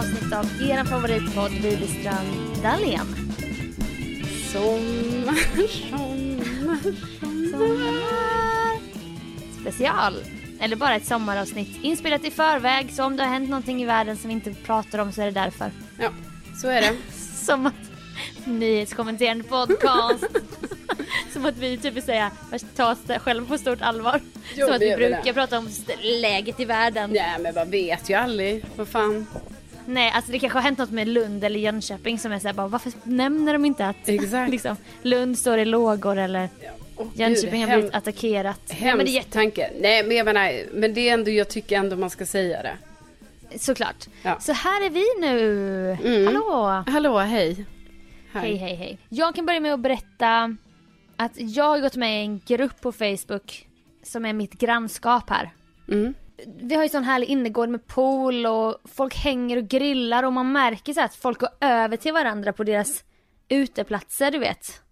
avsnitt av er favoritpodd Widerström Dahlén. Sommar, sommar, Sommar. Special. Eller bara ett sommaravsnitt inspelat i förväg så om det har hänt någonting i världen som vi inte pratar om så är det därför. Ja, så är det. Som att nyhetskommenterande podcast. som att vi typ vill säga, ta oss själva på stort allvar. Jo, som att vi brukar det. prata om läget i världen. Nej men man vet ju aldrig. Vad fan. Nej, alltså det kanske har hänt något med Lund eller Jönköping som är såhär bara varför nämner de inte att Exakt. liksom, Lund står i lågor eller Åh, Jönköping har blivit attackerat. Nej, Hemsk men det är jätte... tanke. Nej men jag menar, men det är ändå, jag tycker ändå man ska säga det. Såklart. Ja. Så här är vi nu. Mm. Hallå! Hallå, hej. Hej hej hej. Jag kan börja med att berätta att jag har gått med i en grupp på Facebook som är mitt grannskap här. Mm. Vi har ju sån härlig innergård med pool och folk hänger och grillar och man märker så att folk går över till varandra på deras uteplatser du vet.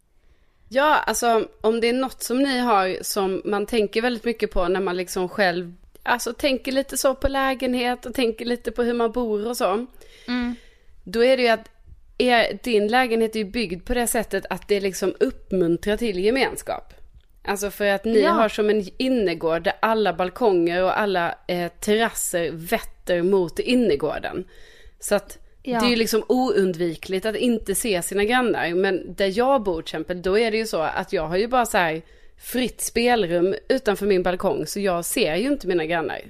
Ja, alltså om det är något som ni har som man tänker väldigt mycket på när man liksom själv, alltså tänker lite så på lägenhet och tänker lite på hur man bor och så. Mm. Då är det ju att er, din lägenhet är ju byggd på det sättet att det liksom uppmuntrar till gemenskap. Alltså för att ni Ja. har som en innergård där alla balkonger och alla eh, terrasser vetter mot innergården. Så att Ja. det är ju liksom oundvikligt att inte se sina grannar. Men där jag bor till exempel, då är det ju så att jag har ju bara så här fritt spelrum utanför min balkong. Så jag ser ju inte mina grannar.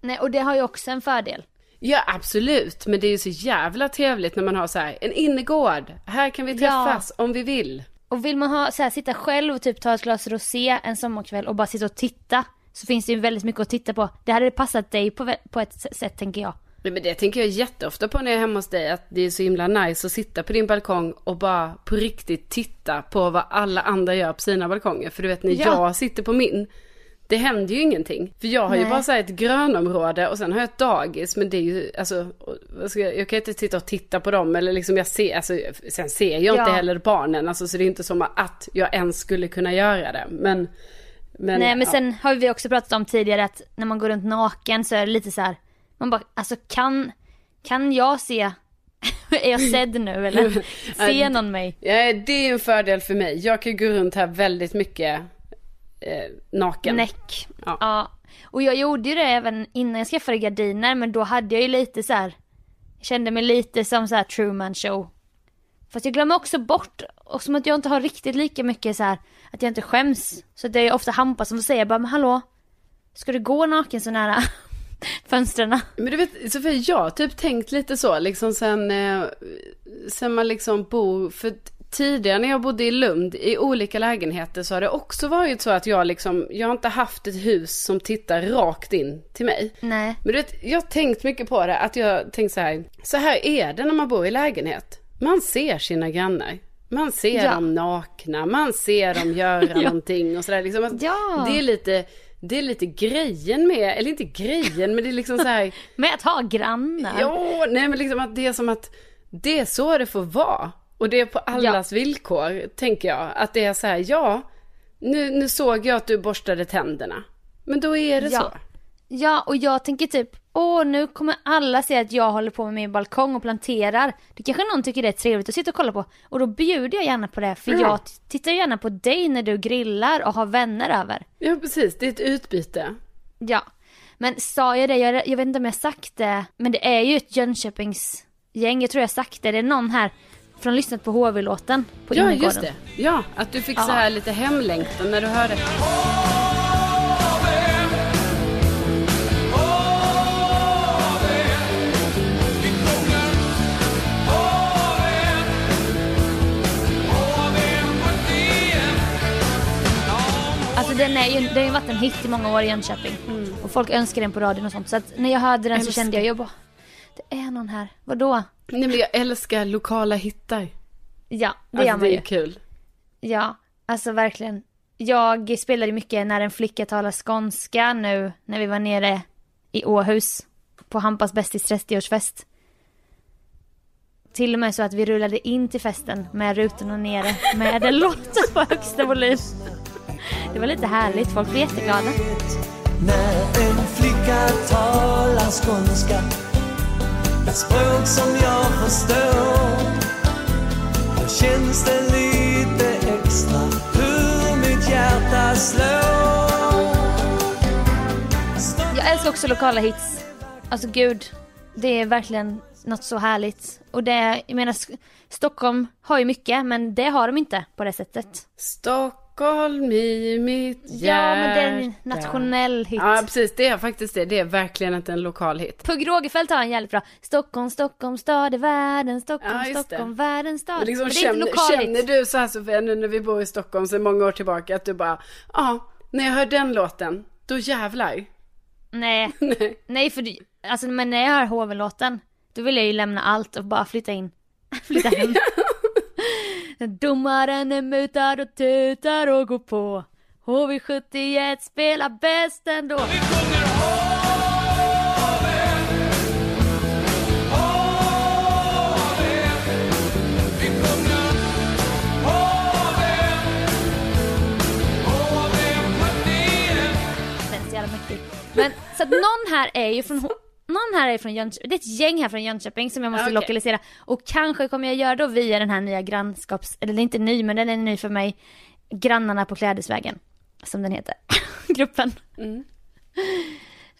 Nej och det har ju också en fördel. Ja absolut, men det är ju så jävla trevligt när man har så här en innergård. Här kan vi Ja. träffas om vi vill. Och vill man ha, så här, sitta själv och typ ta ett glas rosé en sommarkväll och bara sitta och titta så finns det ju väldigt mycket att titta på. Det hade passat dig på, på ett sätt tänker jag. Nej, Men det tänker jag jätteofta på när jag är hemma hos dig, att det är så himla nice att sitta på din balkong och bara på riktigt titta på vad alla andra gör på sina balkonger. För du vet när Ja. jag sitter på min, det händer ju ingenting. För jag har ju Nej. bara så här ett grönområde och sen har jag ett dagis, men det är ju, alltså, jag, kan inte sitta och titta på dem eller liksom jag ser, alltså, sen ser jag inte Ja. heller barnen, alltså så det är inte som att jag ens skulle kunna göra det. Men, men, Nej men ja. sen har vi också pratat om tidigare att när man går runt naken så är det lite så här. Man bara, alltså kan, kan jag se, är jag sedd nu eller? Ser någon mig? Ja, det är en fördel för mig. Jag kan gå runt här väldigt mycket eh, naken. Näck. Ja. Ja. Och jag gjorde ju det även innan jag skaffade gardiner men då hade jag ju lite så här. Kände mig lite som så här Truman show. Fast jag glömmer också bort, och som att jag inte har riktigt lika mycket så här att jag inte skäms. Så det är ofta Hampa som får säga bara, men hallå, ska du gå naken så nära fönstren? Men du vet, Sofia, jag har typ tänkt lite så, liksom sen, eh, sen man liksom bor, för tidigare när jag bodde i Lund i olika lägenheter så har det också varit så att jag liksom, jag har inte haft ett hus som tittar rakt in till mig. Nej. Men du vet, jag har tänkt mycket på det, att jag tänkt så här, så här är det när man bor i lägenhet. Man ser sina grannar. Man ser Ja. dem nakna, man ser dem göra Ja. någonting och sådär. Liksom, Ja. Det är lite, det är lite grejen med, eller inte grejen, men det är liksom så här, Med att ha grannar. ja, nej men liksom att det är som att det är så det får vara. Och det är på allas villkor, tänker jag. Att det är så här, ja, nu, nu såg jag att du borstade tänderna. Men då är det Ja. så. Ja, och jag tänker typ, åh nu kommer alla se att jag håller på med min balkong och planterar. Det kanske någon tycker det är trevligt att sitta och kolla på. Och då bjuder jag gärna på det, för Ja. jag tittar gärna på dig när du grillar och har vänner över. Ja, precis. Det är ett utbyte. Ja. Men sa jag det, jag, jag vet inte om jag sagt det, men det är ju ett Jönköpingsgäng, jag tror jag sagt det. Det är någon här från lyssnat på HV-låten på Ja, just det. Ja, att du fick Ja. så här lite hemlängtan när du hörde. Alltså den är ju, det har ju varit en hit i många år i Jönköping. Och folk önskar den på radion och sånt. Så att när jag hörde den så kände jag, jag bara, det är någon här. Vadå? Nej, men jag älskar lokala hittar. Ja, det Alltså, gör man det ju. är kul. Ja, alltså verkligen. Jag spelade mycket när en flicka talar skånska nu när vi var nere i Åhus på Hampas bästis 30-årsfest. Till och med så att vi rullade in till festen med rutorna nere med en låt på högsta volym. Det var lite härligt, folk blev jätteglada. När en flicka talar skånska Ett språk som jag förstår Då känns det lite extra hur mitt hjärta slår Jag älskar också lokala hits. Alltså gud, det är verkligen något så härligt. Och det, jag menar, Stockholm har ju mycket, men det har de inte på det sättet. Stockholm i mitt hjärta. Ja, men det är en nationell hit. Ja, precis. Det är faktiskt det. Det är verkligen inte en lokal hit. Pugh Rogefeldt har en jävligt bra. Stockholm, Stockholm, stad i världen. Stockholm, Ja. Stockholm, världens stad. Men liksom, men det är inte känner, lokal känner hit. du så här Sofia, nu när vi bor i Stockholm sedan många år tillbaka, att du bara, ja, när jag hör den låten, då jävlar. Nej, Nej. nej för du, alltså men när jag hör hoven-låten, då vill jag ju lämna allt och bara flytta in. Flytta hem. Domaren är mutad och tutar och går på. HV71 spelar bäst ändå. Den är så jävla mäktig. Men så att någon här är ju från någon här är från Jönköping, det är ett gäng här från Jönköping som jag måste Ja, okej. lokalisera. Och kanske kommer jag göra då via den här nya grannskaps, eller den är inte ny men den är ny för mig. Grannarna på Klädesvägen. Som den heter. Gruppen. Mm.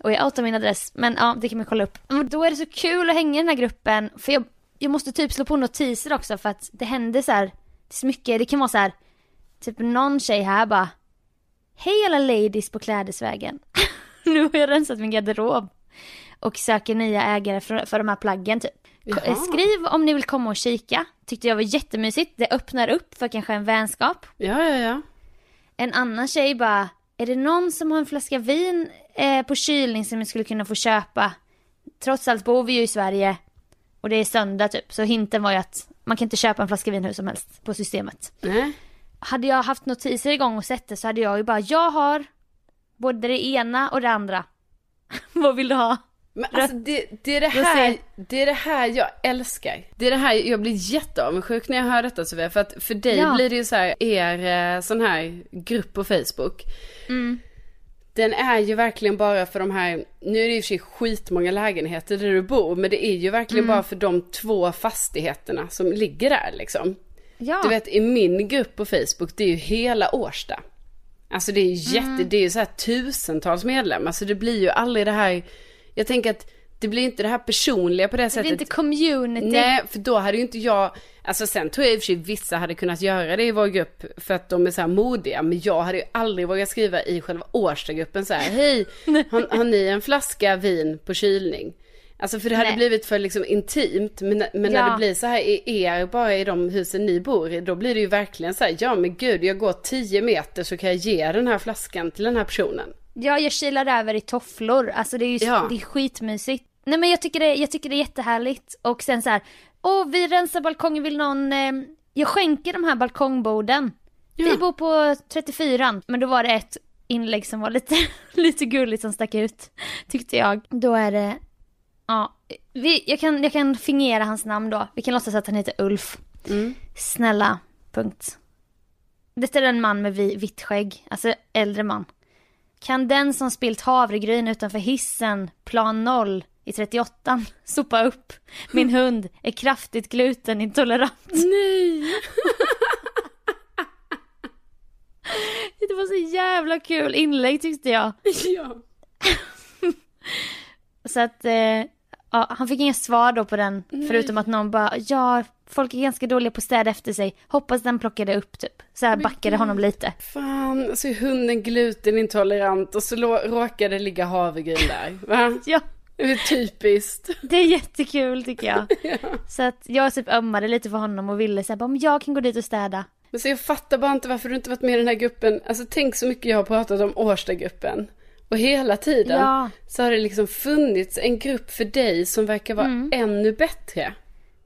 Och jag outar min adress, men ja det kan man kolla upp. Men då är det så kul att hänga i den här gruppen. För jag, jag måste typ slå på notiser också för att det händer så här. Det är så mycket, det kan vara så här. Typ någon tjej här bara. Hej alla ladies på Klädesvägen. nu har jag rensat min garderob. Och söker nya ägare för, för de här plaggen typ. Jaha. Skriv om ni vill komma och kika. Tyckte jag var jättemysigt. Det öppnar upp för kanske en vänskap. Ja, ja, ja. En annan tjej bara, är det någon som har en flaska vin eh, på kylning som jag skulle kunna få köpa? Trots allt bor vi ju i Sverige och det är söndag typ, så hinten var ju att man kan inte köpa en flaska vin hur som helst på systemet. Nej. Hade jag haft notiser igång och sett det så hade jag ju bara, jag har både det ena och det andra. Vad vill du ha? Men alltså det, det, är det, här, det är det här jag älskar. Det är det här, jag blir jätteavundsjuk när jag hör detta Sofia. För att för dig Ja. blir det ju så här, er eh, sån här grupp på Facebook. Mm. Den är ju verkligen bara för de här, nu är det och för sig skitmånga lägenheter där du bor. Men det är ju verkligen Mm. bara för de två fastigheterna som ligger där liksom. Ja, Du vet i min grupp på Facebook, det är ju hela Årsta. Alltså det är ju jätte, Mm. det är ju så här tusentals medlemmar. Så det blir ju aldrig det här, jag tänker att det blir inte det här personliga på det, det sättet. är inte community. Nej, för då hade ju inte jag, alltså sen tror jag i och för sig vissa hade kunnat göra det i vår grupp för att de är så här modiga. Men jag hade ju aldrig vågat skriva i själva Årstagruppen så här, hej, har, har ni en flaska vin på kylning? Alltså för det hade Nej. blivit för liksom intimt. Men, men när Ja. det blir så här i er, bara i de husen ni bor i, då blir det ju verkligen så här, ja men gud, jag går 10 meter så kan jag ge den här flaskan till den här personen. Ja, jag kilar över i tofflor. Alltså det är ju Ja. det är skitmysigt. Nej men jag tycker, det, jag tycker det är jättehärligt. Och sen så här, åh vi rensar balkongen, vill någon, eh, jag skänker de här balkongborden. Ja. Vi bor på 34 men då var det ett inlägg som var lite, lite gulligt som stack ut. Tyckte jag. Då är det, ja, vi, jag, kan, jag kan fingera hans namn då. Vi kan låtsas att han heter Ulf. Mm. Snälla, punkt. Detta är en man med vi- vitt skägg, alltså äldre man. Kan den som spilt havregryn utanför hissen, plan 0 i 38 sopa upp? Min hund är kraftigt glutenintolerant. Nej! Det var så jävla kul inlägg tyckte jag. ja. Så att, eh, ja, han fick inga svar då på den, förutom att någon bara, ja, folk är ganska dåliga på att städa efter sig. Hoppas den plockade upp typ. Så här backade honom lite. Fan, så är hunden glutenintolerant och så råkar det ligga havregryn där. Va? Ja, Det är typiskt. det är jättekul tycker jag. Så att jag typ ömmade lite för honom och ville säga, om jag kan gå dit och städa. Men så jag fattar bara inte varför du inte varit med i den här gruppen. Alltså tänk så mycket jag har pratat om Årstagruppen. Och hela tiden Ja. så har det liksom funnits en grupp för dig som verkar vara Mm. ännu bättre.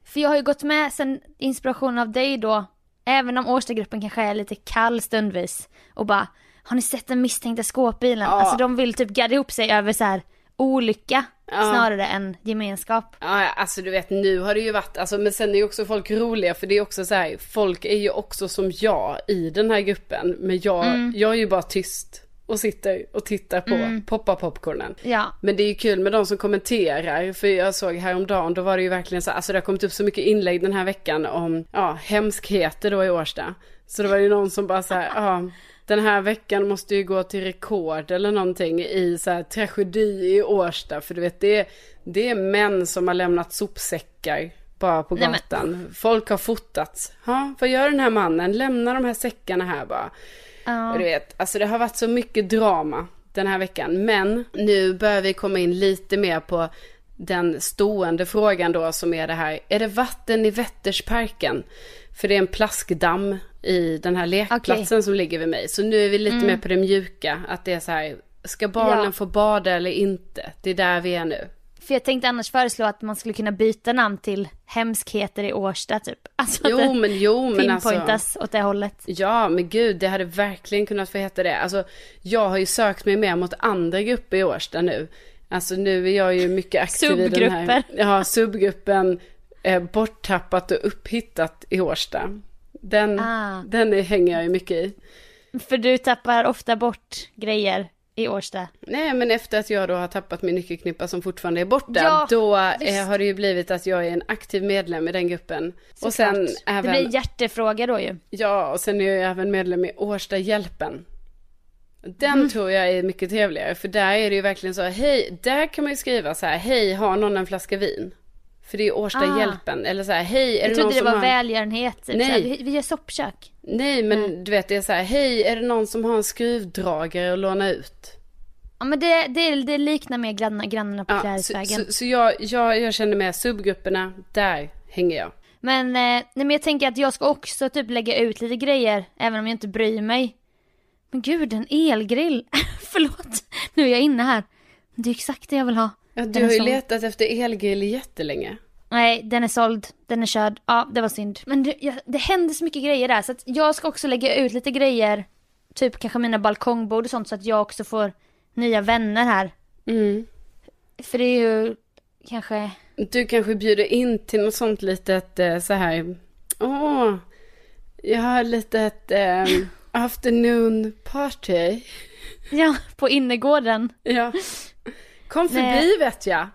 För jag har ju gått med sen inspiration av dig då, även om Årstagruppen kanske är lite kall stundvis. Och bara, har ni sett den misstänkta skåpbilen? Ja. Alltså de vill typ gadda ihop sig över så här olycka snarare än gemenskap. Ja, alltså du vet nu har det ju varit, alltså men sen är ju också folk roliga för det är också så här, folk är ju också som jag i den här gruppen. Men jag, Mm. jag är ju bara tyst. Och sitter och tittar på, Mm. poppar popcornen. Ja. Men det är ju kul med de som kommenterar, för jag såg häromdagen, då var det ju verkligen så, alltså det har kommit upp så mycket inlägg den här veckan om, ja, hemskheter då i Årsta. Så det var ju någon som bara så här, ja, den här veckan måste ju gå till rekord eller någonting i så här tragedi i Årsta, för du vet det är, det är män som har lämnat sopsäckar bara på Nej, gatan. Folk har fotats. Ja, vad gör den här mannen? Lämna de här säckarna här bara. Ja. Du vet, alltså det har varit så mycket drama den här veckan. Men nu börjar vi komma in lite mer på den stående frågan då som är det här. Är det vatten i Vättersparken? För det är en plaskdamm i den här lekplatsen som ligger vid mig. Så nu är vi lite mer på det mjuka. Att det är så här, ska barnen Ja. få bada eller inte? Det är där vi är nu. För jag tänkte annars föreslå att man skulle kunna byta namn till hemskheter i Årsta typ. Alltså att Jo det men jo men alltså. pinpointas åt det hållet. Ja, men gud, det hade verkligen kunnat få heta det. Alltså, jag har ju sökt mig mer mot andra grupper i Årsta nu. Alltså nu är jag ju mycket aktiv i den här. Subgrupper. Ja, subgruppen eh, borttappat och upphittat i Årsta. Den, Ah. den hänger jag ju mycket i. För du tappar ofta bort grejer i Årsta. Nej, men efter att jag då har tappat min nyckelknippa som fortfarande är borta, Ja, då eh, har det ju blivit att jag är en aktiv medlem i den gruppen. och sen även... Det blir hjärtefråga då ju. Ja, och sen är jag även medlem i Årsta Hjälpen. Den Mm. tror jag är mycket trevligare, för där är det ju verkligen så, hej, där kan man ju skriva så här, hej, har någon en flaska vin? För det är Årsta Ah. Hjälpen, eller så här, hej, är Jag det någon trodde det var har... välgörenhet. Typ. Nej. Såhär, vi, vi gör soppkök. Nej, men du vet, det är så här, hej, är det någon som har en skruvdragare att låna ut? Ja men det, det, det liknar mer grannar, grannarna på Ja, så Klädesvägen. så, så jag, jag, jag känner med subgrupperna, där hänger jag. Men, eh, nej, men jag tänker att jag ska också typ lägga ut lite grejer, även om jag inte bryr mig. Men gud, en elgrill! Förlåt, nu är jag inne här. Det är exakt det jag vill ha. Ja, du har ju såld. letat efter elgrill jättelänge. Nej, den är såld, den är körd. Ja, det var synd. Men det, ja, det händer så mycket grejer där, så att jag ska också lägga ut lite grejer. Typ kanske mina balkongbord och sånt, så att jag också får nya vänner här. Mm. För det är ju kanske... Du kanske bjuder in till något sånt litet eh, så här. Åh, jag har litet eh, afternoon party. Ja, på innergården. Ja. Kom förbi Nej. vet jag.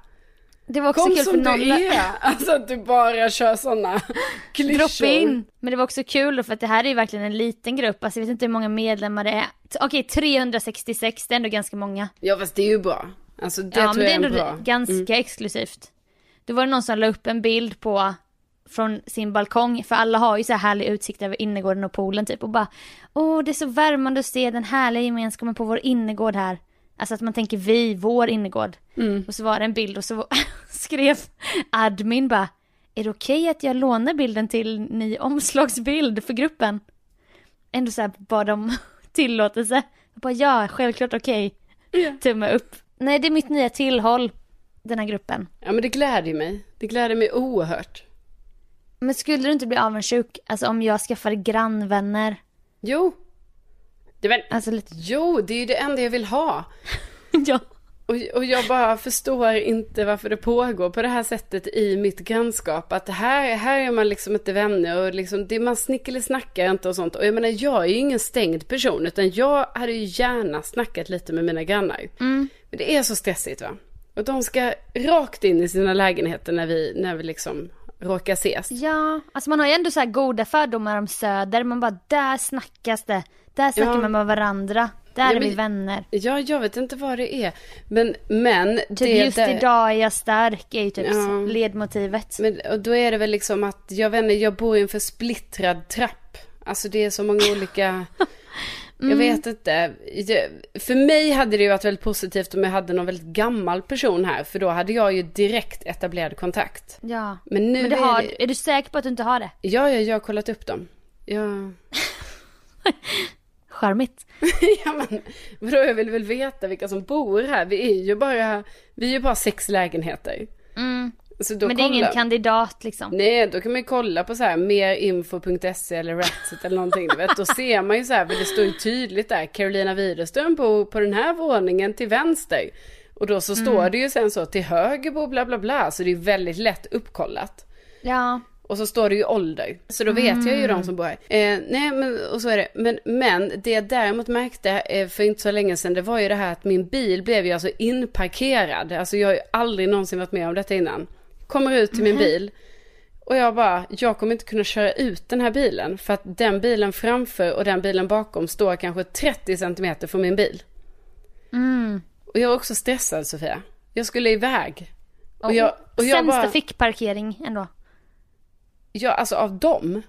Det var också Kom kul som för du någon... är. Alltså att du bara kör sådana klyschor. Droppa in. Men det var också kul då, för att det här är ju verkligen en liten grupp. Alltså jag vet inte hur många medlemmar det är. Okej, 366, det är ändå ganska många. Ja fast det är ju bra. Alltså det ja, tror men det är ändå bra. Mm. ganska exklusivt. Då var det någon som la upp en bild på från sin balkong, för alla har ju så här härlig utsikt över innergården och poolen typ och bara Åh, det är så värmande att se den härliga gemenskapen på vår innergård här. Alltså att man tänker vi, vår innergård. Mm. Och så var det en bild och så skrev admin bara Är det okej att jag lånar bilden till ny omslagsbild för gruppen? Ändå så här bad de tillåtelse. Jag bara ja, självklart okej. Ja. Tumme upp. Nej, det är mitt nya tillhåll, den här gruppen. Ja men det gläder mig. Det gläder mig oerhört. Men skulle du inte bli avundsjuk, alltså om jag skaffade grannvänner? Jo. Det, men, Alltså lite, jo, det är ju det enda jag vill ha. ja. Och, och jag bara förstår inte varför det pågår på det här sättet i mitt grannskap. Att här, här är man liksom inte vänner och liksom, det, man snickelsnackar inte och sånt. Och jag menar, jag är ju ingen stängd person utan jag hade ju gärna snackat lite med mina grannar. Men det är så stressigt va. Och de ska rakt in i sina lägenheter när vi, när vi liksom råkar ses. Ja, alltså man har ju ändå så här goda fördomar om söder, man bara där snackas det. Där snackar Ja. man med varandra. Där är men- vi vänner. Ja, jag vet inte vad det är. Men, men. Typ det just där- idag är jag stark är ju typ Ja. ledmotivet. Men och då är det väl liksom att, jag vet inte, jag bor i en för splittrad trapp. Alltså det är så många olika, Mm. jag vet inte. För mig hade det ju varit väldigt positivt om jag hade någon väldigt gammal person här. För då hade jag ju direkt etablerad kontakt. Ja. Men nu Men det är har, är du säker på att du inte har det? Ja, ja, jag har kollat upp dem. Ja. Charmigt. ja men vadå, jag vill väl veta vilka som bor här. Vi är ju bara, vi är ju bara sex lägenheter. Mm. Men det är ingen kandidat liksom. Nej, då kan man ju kolla på så här merinfo.se eller Ratset eller någonting. Du vet. Då ser man ju så här, för det står ju tydligt där, Carolina Widerström bor på den här våningen till vänster. Och då så står det ju sen så, till höger bor bla bla bla. Så det är väldigt lätt uppkollat. Ja. Och så står det ju ålder. Så då vet jag ju de som bor här. Eh, nej men, och så är det. Men, men det jag däremot märkte eh, för inte så länge sedan, det var ju det här att min bil blev ju alltså inparkerad. Alltså jag har ju aldrig någonsin varit med om detta innan. Kommer ut till min bil. Och jag bara, jag kommer inte kunna köra ut den här bilen. För att den bilen framför och den bilen bakom står kanske 30 centimeter från min bil. Mm. Och jag var också stressad Sofia. Jag skulle iväg. Och, Och jag, och jag sämsta bara, fickparkering ändå. ja alltså av dem.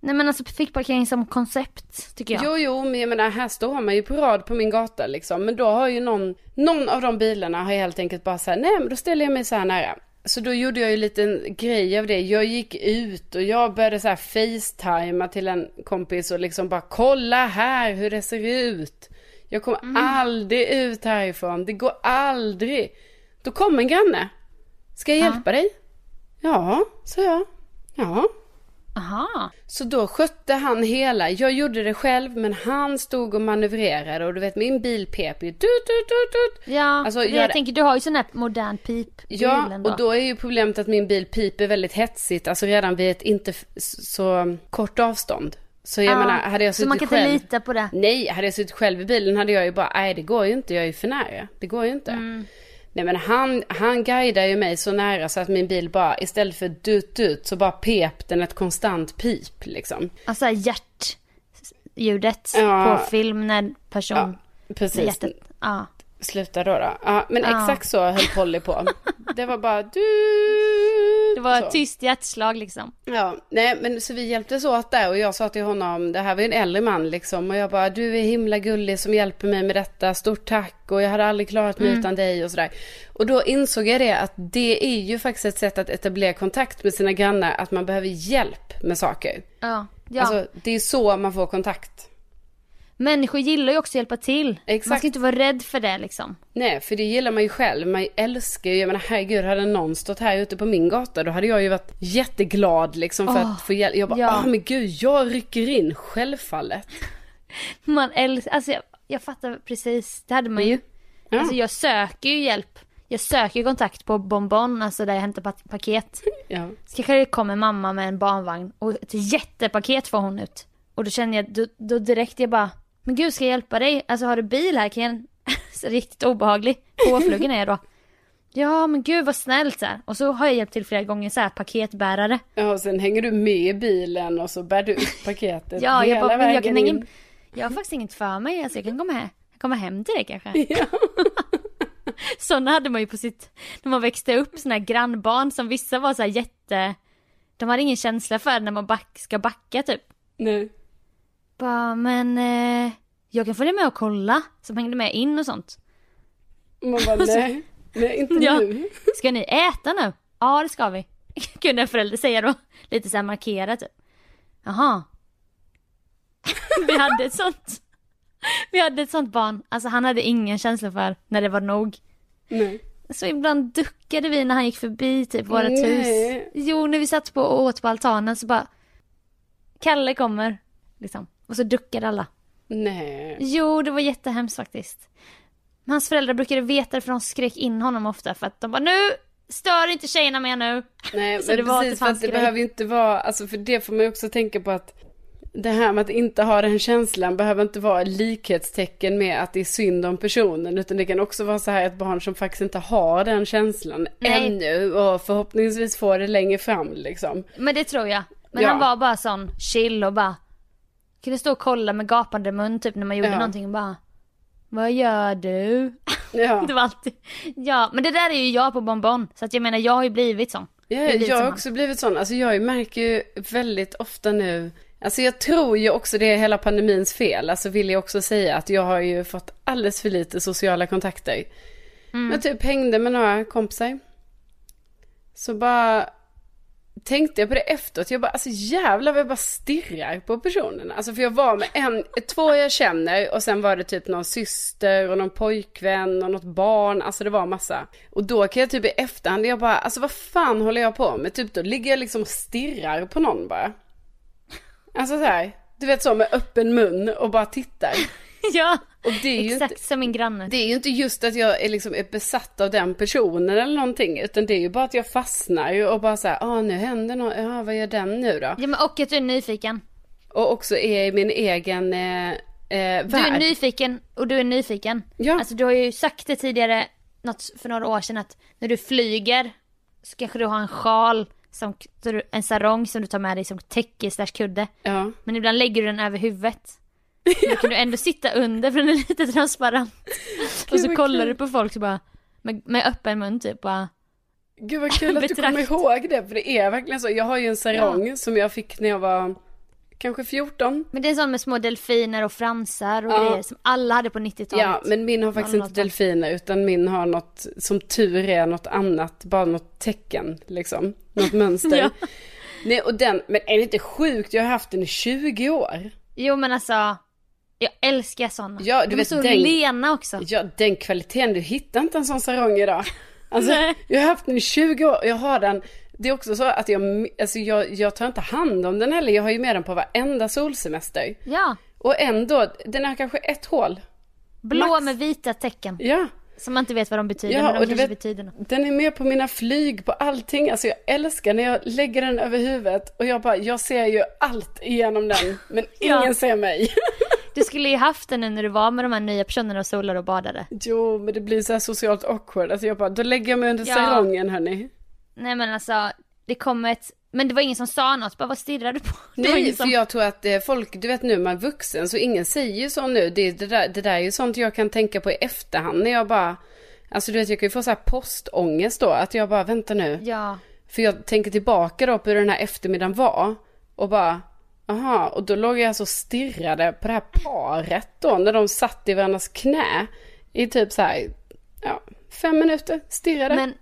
Nej men alltså fickparkering som koncept tycker jag. Jo, jo, men jag menar här står man ju på rad på min gata liksom. Men då har ju någon, någon av de bilarna har helt enkelt bara såhär, nej men då ställer jag mig så här nära. Så då gjorde jag ju en liten grej av det. Jag gick ut och jag började så här facetima till en kompis och liksom bara kolla här hur det ser ut. Jag kommer aldrig ut härifrån, det går aldrig. Då kom en granne. Ska jag Ja. hjälpa dig? Ja, sa jag. Ja. Aha. Så då skötte han hela, jag gjorde det själv men han stod och manövrerade och du vet min bil pep ju tut, tut, tut, tut. Ja, Alltså, jag- jag tänker du har ju sån här modern pip Ja, ändå. och då är ju problemet att min bil piper väldigt hetsigt, alltså redan vid ett inte så kort avstånd. Så jag Ja, menar, hade jag Så man suttit kan inte själv. lita på det. Nej, hade jag suttit själv i bilen hade jag ju bara, nej det går ju inte, jag är ju för nära. Det går ju inte. Mm. Nej men han, han guidar ju mig så nära så att min bil bara, istället för dut dut så bara pep den ett konstant pip liksom. Alltså hjärtljudet Ja. på film när person... Ja, precis. hjärtat, ja. Sluta då då. Ja, men Ja. exakt så höll Polly på. Det var bara du. Det var så. ett tyst hjärtslag liksom. Ja, nej men så vi hjälptes åt där och jag sa till honom, det här var ju en äldre man liksom och jag bara du är himla gullig som hjälper mig med detta, stort tack och jag hade aldrig klarat mig utan dig och sådär. Och då insåg jag det att det är ju faktiskt ett sätt att etablera kontakt med sina grannar, att man behöver hjälp med saker. Ja. ja. Alltså det är så man får kontakt. Människor gillar ju också att hjälpa till. Exakt. Man ska inte vara rädd för det liksom. Nej, för det gillar man ju själv. Man älskar ju, jag menar herregud, hade någon stått här ute på min gata då hade jag ju varit jätteglad liksom för Åh, att få hjälp. Jag bara, ja. ah men gud, jag rycker in, självfallet. Man älskar, alltså jag, jag fattar precis, det hade man ju. Ja. Alltså jag söker ju hjälp. Jag söker kontakt på Bonbon, alltså där jag hämtar pa- paket. Ja. Så kanske det kommer mamma med en barnvagn och ett jättepaket får hon ut. Och då känner jag, då, då direkt jag bara, men gud ska jag hjälpa dig? Alltså har du bil här? Kan jag... riktigt obehaglig. Påflugen är jag då. Ja men gud vad snällt så här. Och så har jag hjälpt till flera gånger så här paketbärare. ja, och sen hänger du med i bilen och så bär du upp paketet Ja, hela jag bara, men jag vägen kan ingen... in. Jag har faktiskt inget för mig, alltså jag kan komma hem, komma hem till dig kanske. Ja. Sådana hade man ju på sitt, när man växte upp, såna här grannbarn som vissa var så här jätte, de hade ingen känsla för när man back, ska backa typ. Nej. Bara, men eh, jag kan följa med och kolla, som hängde med in och sånt. Man bara, nej, nej inte Ja. nu. Ska ni äta nu? Ja det ska vi. Kunde en förälder säga då. Lite så här markera typ. Jaha. Vi hade ett sånt. Vi hade ett sånt barn. Alltså han hade ingen känsla för när det var nog. Nej. Så ibland duckade vi när han gick förbi typ vårat Nej. hus. Jo, när vi satt på och åt på altanen så bara Kalle kommer. Liksom. Och så duckade alla. Nej. Jo, det var jättehemskt faktiskt. Hans föräldrar brukade veta det för de skrek in honom ofta för att de bara nu stör inte tjejerna mer nu. Nej, men precis det för att det grej. behöver inte vara, alltså för det får man ju också tänka på att det här med att inte ha den känslan behöver inte vara likhetstecken med att det är synd om personen utan det kan också vara så här ett barn som faktiskt inte har den känslan Nej. ännu och förhoppningsvis får det längre fram liksom. Men det tror jag. Men Ja. han var bara sån chill och bara kunde stå och kolla med gapande mun typ när man gjorde Ja. någonting och bara Vad gör du? Ja, Det var alltid Ja, men det där är ju jag på Bonbon. Så att jag menar jag har ju blivit sån. jag, blivit jag har han. också blivit sån, alltså jag märker ju väldigt ofta nu Alltså jag tror ju också det är hela pandemins fel. Alltså vill jag också säga att jag har ju fått alldeles för lite sociala kontakter. Mm. Jag typ hängde med några kompisar. Så bara tänkte jag på det efteråt. Jag bara, alltså jävlar vad jag bara stirrar på personerna. Alltså för jag var med en, två jag känner och sen var det typ någon syster och någon pojkvän och något barn. Alltså det var massa. Och då kan jag typ i efterhand, jag bara, alltså vad fan håller jag på med? Typ då ligger jag liksom och stirrar på någon bara. Alltså så här, du vet så med öppen mun och bara tittar. ja, exakt inte, som min granne. det är ju inte just att jag är, liksom, är besatt av den personen eller någonting. Utan det är ju bara att jag fastnar ju och bara såhär, ah nu händer något, ja vad gör den nu då? Ja men och att du är nyfiken. Och också är i min egen eh, eh, Du är värld. nyfiken och du är nyfiken. Ja. Alltså du har ju sagt det tidigare, något för några år sedan att när du flyger så kanske du har en sjal, som, en sarong som du tar med dig som täcke slash kudde. Ja. Men ibland lägger du den över huvudet. Då kan du ändå sitta under för den är lite transparent. och så kollar du på folk så bara, med, med öppen mun typ bara. Gud vad kul att du kommer ihåg det, för det är verkligen så. Jag har ju en sarong som jag fick när jag var kanske 14. Men det är en sån med små delfiner och fransar och Ja. grejer som alla hade på 90-talet. Ja, men min har faktiskt inte delfiner, utan min har något, som tur är, något annat, bara något tecken liksom. Något mönster. Ja. Nej, och den, men är det inte sjukt? Jag har haft den i 20 år. Jo men alltså, jag älskar såna. Ja, du De är vet, så den- lena också. Ja, den kvaliteten, du hittar inte en sån sarong idag. Alltså, jag har haft den i 20 år, jag har den, det är också så att jag, alltså jag, jag tar inte hand om den heller, jag har ju med den på varenda solsemester. Ja, Och ändå, den har kanske ett hål. blå Max. med vita tecken. Ja, Som man inte vet vad de betyder Ja, men de och kanske vet- betyder något. den är med på mina flyg, på allting. Alltså jag älskar när jag lägger den över huvudet och jag bara, jag ser ju allt igenom den, men Ja. ingen ser mig. Du skulle ju haft den nu när du var med de här nya personerna och solade och badade. Jo, men det blir så här socialt awkward. Alltså jag bara, då lägger jag mig under Ja. sarongen hörni. Nej men alltså, det kom ett, men det var ingen som sa något, bara vad stirrar du på? Det Nej, ingen för som... jag tror att eh, folk, du vet nu man är vuxen så ingen säger ju så nu. Det, det, där, det där är ju sånt jag kan tänka på i efterhand när jag bara, alltså du vet jag kan ju få så här postångest då, att jag bara vänta nu. Ja, För jag tänker tillbaka då på hur den här eftermiddagen var och bara, aha, och då låg jag alltså och stirrade på det här paret då när de satt i varandras knä i typ så här, ja, fem minuter, stirrade. men,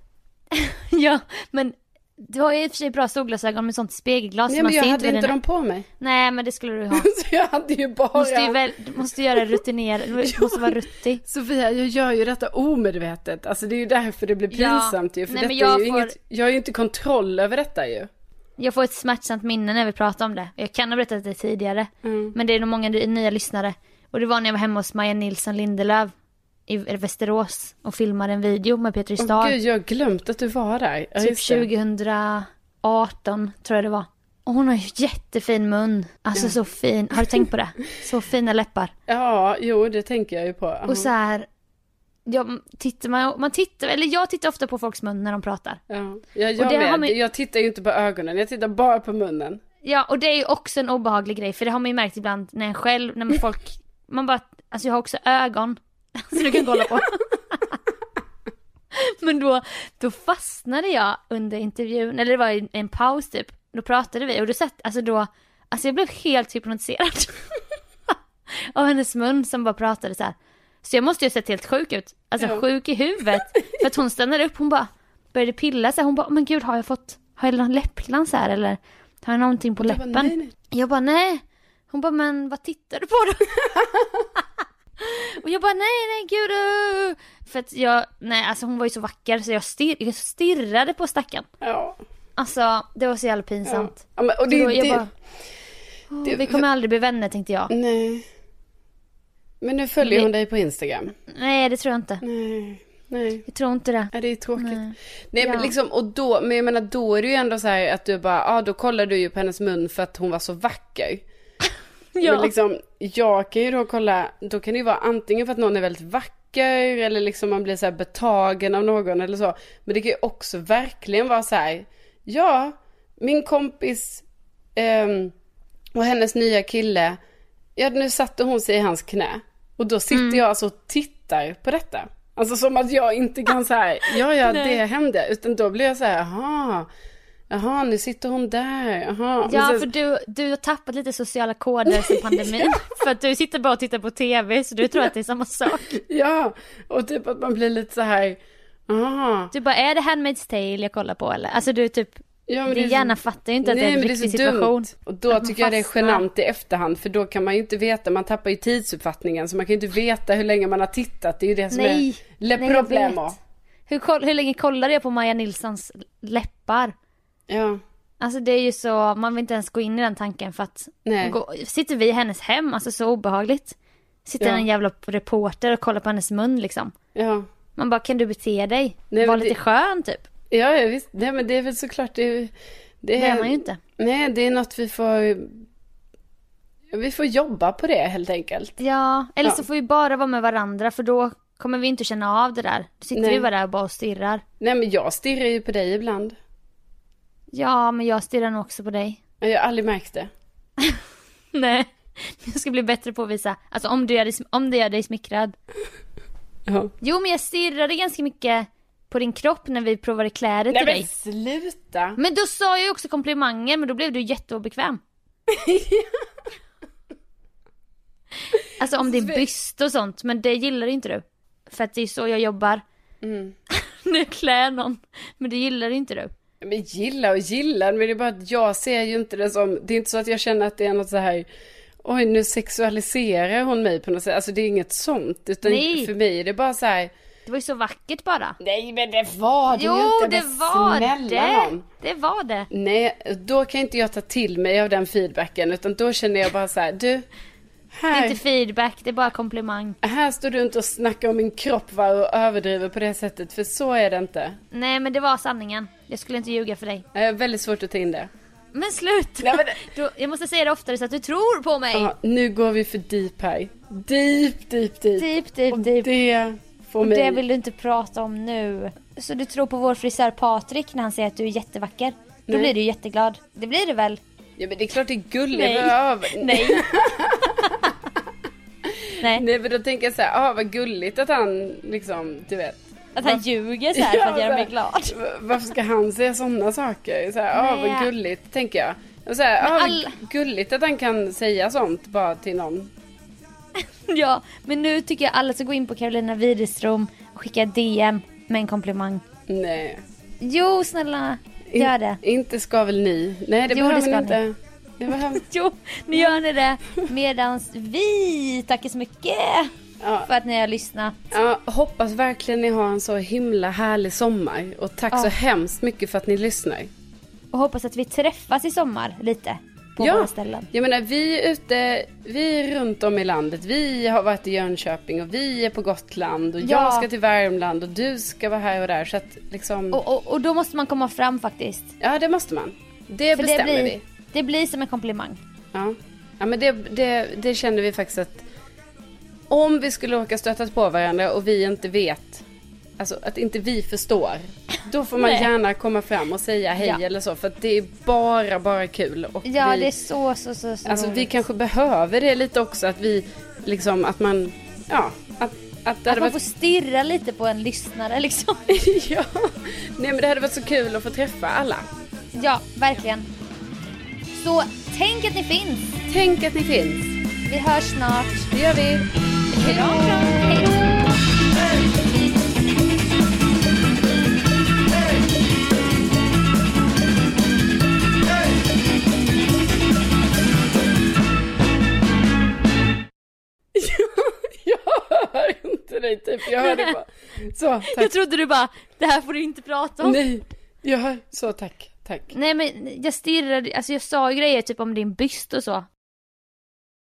ja, men du har ju i och för sig bra solglasögon med sånt spegelglas. Nej men jag hade inte dina... dem på mig. Nej men det skulle du ha. Så jag hade ju bara... Måste ju väl, du måste göra rutinerad, du måste vara ruttig. Sofia, jag gör ju detta omedvetet. Alltså det är ju därför det blir Ja. pinsamt ju. För Nej, detta är jag ju får- inget, jag har ju inte kontroll över detta ju. Jag får ett smärtsamt minne när vi pratar om det. Jag kan ha berättat det tidigare. Mm. Men det är nog många nya lyssnare. Och det var när jag var hemma hos Maja Nilsson Lindelöf i Västerås och filmade en video med Peter Åh Stad. gud, jag har glömt att du var där. Ja, typ just det. 2018 tror jag det var. Och hon har ju jättefin mun. Alltså så fin. Har du tänkt på det? Så fina läppar. Ja, jo det tänker jag ju på. Och så här. Ja, tittar man, man tittar, eller jag tittar ofta på folks mun när de pratar. Ja, ja jag Och det med. har man- Jag tittar ju inte på ögonen, jag tittar bara på munnen. Ja, och det är ju också en obehaglig grej, för det har man ju märkt ibland när en själv, när man folk, man bara, alltså jag har också ögon, så du kan kolla på. Men då, då fastnade jag under intervjun, eller det var en, en paus typ, då pratade vi och då satt, alltså då, alltså jag blev helt hypnotiserad. Av hennes mun som bara pratade så här. Så jag måste ju ha sett helt sjuk ut, alltså Ja. sjuk i huvudet. För att hon stannade upp, hon bara började pilla här. hon bara, men gud har jag fått, har jag någon läppglans här eller? Har jag någonting på Jag bara, läppen? nej, nej. Jag bara nej. Hon bara men vad tittar du på då? och jag bara nej nej gud. uh." För att jag, nej alltså hon var ju så vacker så jag, stirr, jag stirrade på stackaren. Ja. Alltså det var så jävla ja. pinsamt. ja men, och det, Så det, bara, "Åh, det- vi kommer aldrig bli vänner tänkte jag. Nej. Men nu följer Vi- hon dig på Instagram. Nej det tror jag inte. Nej, nej. Jag tror inte det. Ja, det är tråkigt. Nej, Nej. men Ja. liksom, och då, men jag menar då är det ju ändå så här att du bara, ja ah, då kollar du ju på hennes mun för att hon var så vacker. Ja. Men liksom, jag kan ju då kolla, då kan det ju vara antingen för att någon är väldigt vacker eller liksom man blir så här betagen av någon eller så. Men det kan ju också verkligen vara så här, ja, min kompis ehm, och hennes nya kille, ja nu satte hon sig i hans knä. Och då sitter Mm. jag alltså och tittar på detta. Alltså som att jag inte kan säga, ja ja Nej. det hände. Utan då blir jag så här, jaha, jaha nu sitter hon där. Men Ja sen- för du, du har tappat lite sociala koder sen pandemin. för att du sitter bara och tittar på tv så du tror att det är samma sak. Ja, och typ att man blir lite så här, aha. Du bara, är det Handmaid's Tale jag kollar på eller? Alltså du typ, Ja, men din det är så- hjärna fattar ju inte att det är en men riktig så situation. dumt. Och då Att tycker jag det är genant i efterhand, för då kan man ju inte veta, man tappar ju tidsuppfattningen, så man kan ju inte veta hur länge man har tittat. Det är ju det som Nej, är le nej, problemo. Hur, hur länge kollade jag på Maja Nilssons läppar? Ja, Alltså det är ju så, man vill inte ens gå in i den tanken för att nej. gå, sitter vi i hennes hem, alltså så obehagligt. Sitter Ja. en jävla reporter och kollar på hennes mun liksom. Ja. Man bara, kan du bete dig? Nej, Var lite det- skön typ. Ja, ja visst. Nej men det är väl såklart det, det Det är man ju inte. Nej, det är något vi får... Vi får jobba på det helt enkelt. Ja, eller Ja. så får vi bara vara med varandra för då kommer vi inte känna av det där. Då sitter Nej. vi bara där och bara stirrar. Nej men jag stirrar ju på dig ibland. Ja, men jag stirrar nog också på dig. Jag har aldrig märkt det. Nej, jag ska bli bättre på att visa. Alltså om du gör dig, om det gör dig smickrad. Ja. Jo, men jag stirrade ganska mycket på din kropp när vi provade kläder Nej till dig. men sluta! Men då sa jag ju också komplimanger, men då blev du jätteobekväm. Alltså om din byst och sånt, men det gillar inte du. För att det är så jag jobbar. Mm. När jag klär någon. Men det gillar inte du. Men gilla och gilla, men det är bara att jag ser ju inte det som, det är inte så att jag känner att det är något så här, oj nu sexualiserar hon mig på något sätt, alltså det är inget sånt, utan Nej. för mig är det bara så här, Det var ju så vackert bara. nej men det var det Jo, ju inte, det men var snälla det. nån. Det var det. Nej, då kan inte jag ta till mig av den feedbacken, utan då känner jag bara så här, du, Det är här, inte feedback, det är bara komplimang. här står du inte och snackar om min kropp va, och överdriver på det sättet, för så är det inte. Nej, men det var sanningen. Jag skulle inte ljuga för dig. Jag har väldigt svårt att ta in det. Men slut! Nej, men Då, jag måste säga det oftare så att du tror på mig. Ja, nu går vi för deep här. Deep, deep, deep. Deep, deep, Och deep. det Och mig... det vill du inte prata om nu. Så du tror på vår frisör Patrik när han säger att du är jättevacker? Då Nej. blir du jätteglad. Det blir du väl? Ja men det är klart det är gulligt. Nej. men över- Nej. Nej, Nej men då tänker jag så här, ah vad gulligt att han liksom, du vet. att han ljuger så här för att Ja, göra mig glad. Varför ska han säga sådana saker? Så här, ah vad gulligt, tänker jag. Och så här, ah, vad alla- gulligt att han kan säga sånt bara till någon. Ja, men nu tycker jag alla ska gå in på Carolina Widerström och skicka DM med en komplimang. Nej. Jo, snälla, In- gör det. Inte ska väl ni? Nej det Jo, det behöver ska ni inte. Det behöver... Jo, nu gör ni det medans vi tackar så mycket Ja. för att ni har lyssnat. Ja, hoppas verkligen ni har en så himla härlig sommar. Och tack Ja. så hemskt mycket för att ni lyssnar. Och hoppas att vi träffas i sommar lite på Ja. våra ställen. Jag menar vi är ute, vi är runt om i landet. Vi har varit i Jönköping och vi är på Gotland och Ja. jag ska till Värmland och du ska vara här och där. Så att liksom, Och, och, och då måste man komma fram faktiskt. ja det måste man. Det För bestämmer det blir, vi. det blir som en komplimang. Ja, ja men det, det, det känner vi faktiskt att om vi skulle åka stöta på varandra och vi inte vet, alltså att inte vi förstår, då får man Nej. gärna komma fram och säga hej Ja. eller så för att det är bara, bara kul. Och Ja, vi, det är så, så, så, så Alltså vi kanske behöver det lite också att vi liksom att man, ja, att, att Att man får varit, stirra lite på en lyssnare liksom. ja, nej men det hade varit så kul att få träffa alla. Ja, verkligen. Så tänk att ni finns. Tänk att ni finns. Vi hörs snart. Det gör vi. Hej då. Dig typ, jag hör dig bara. Så, Jag tack. trodde du bara, det här får du inte prata om. Nej, jag hör, så tack, tack. Nej men jag stirrade, alltså jag sa ju grejer typ om din byst och så.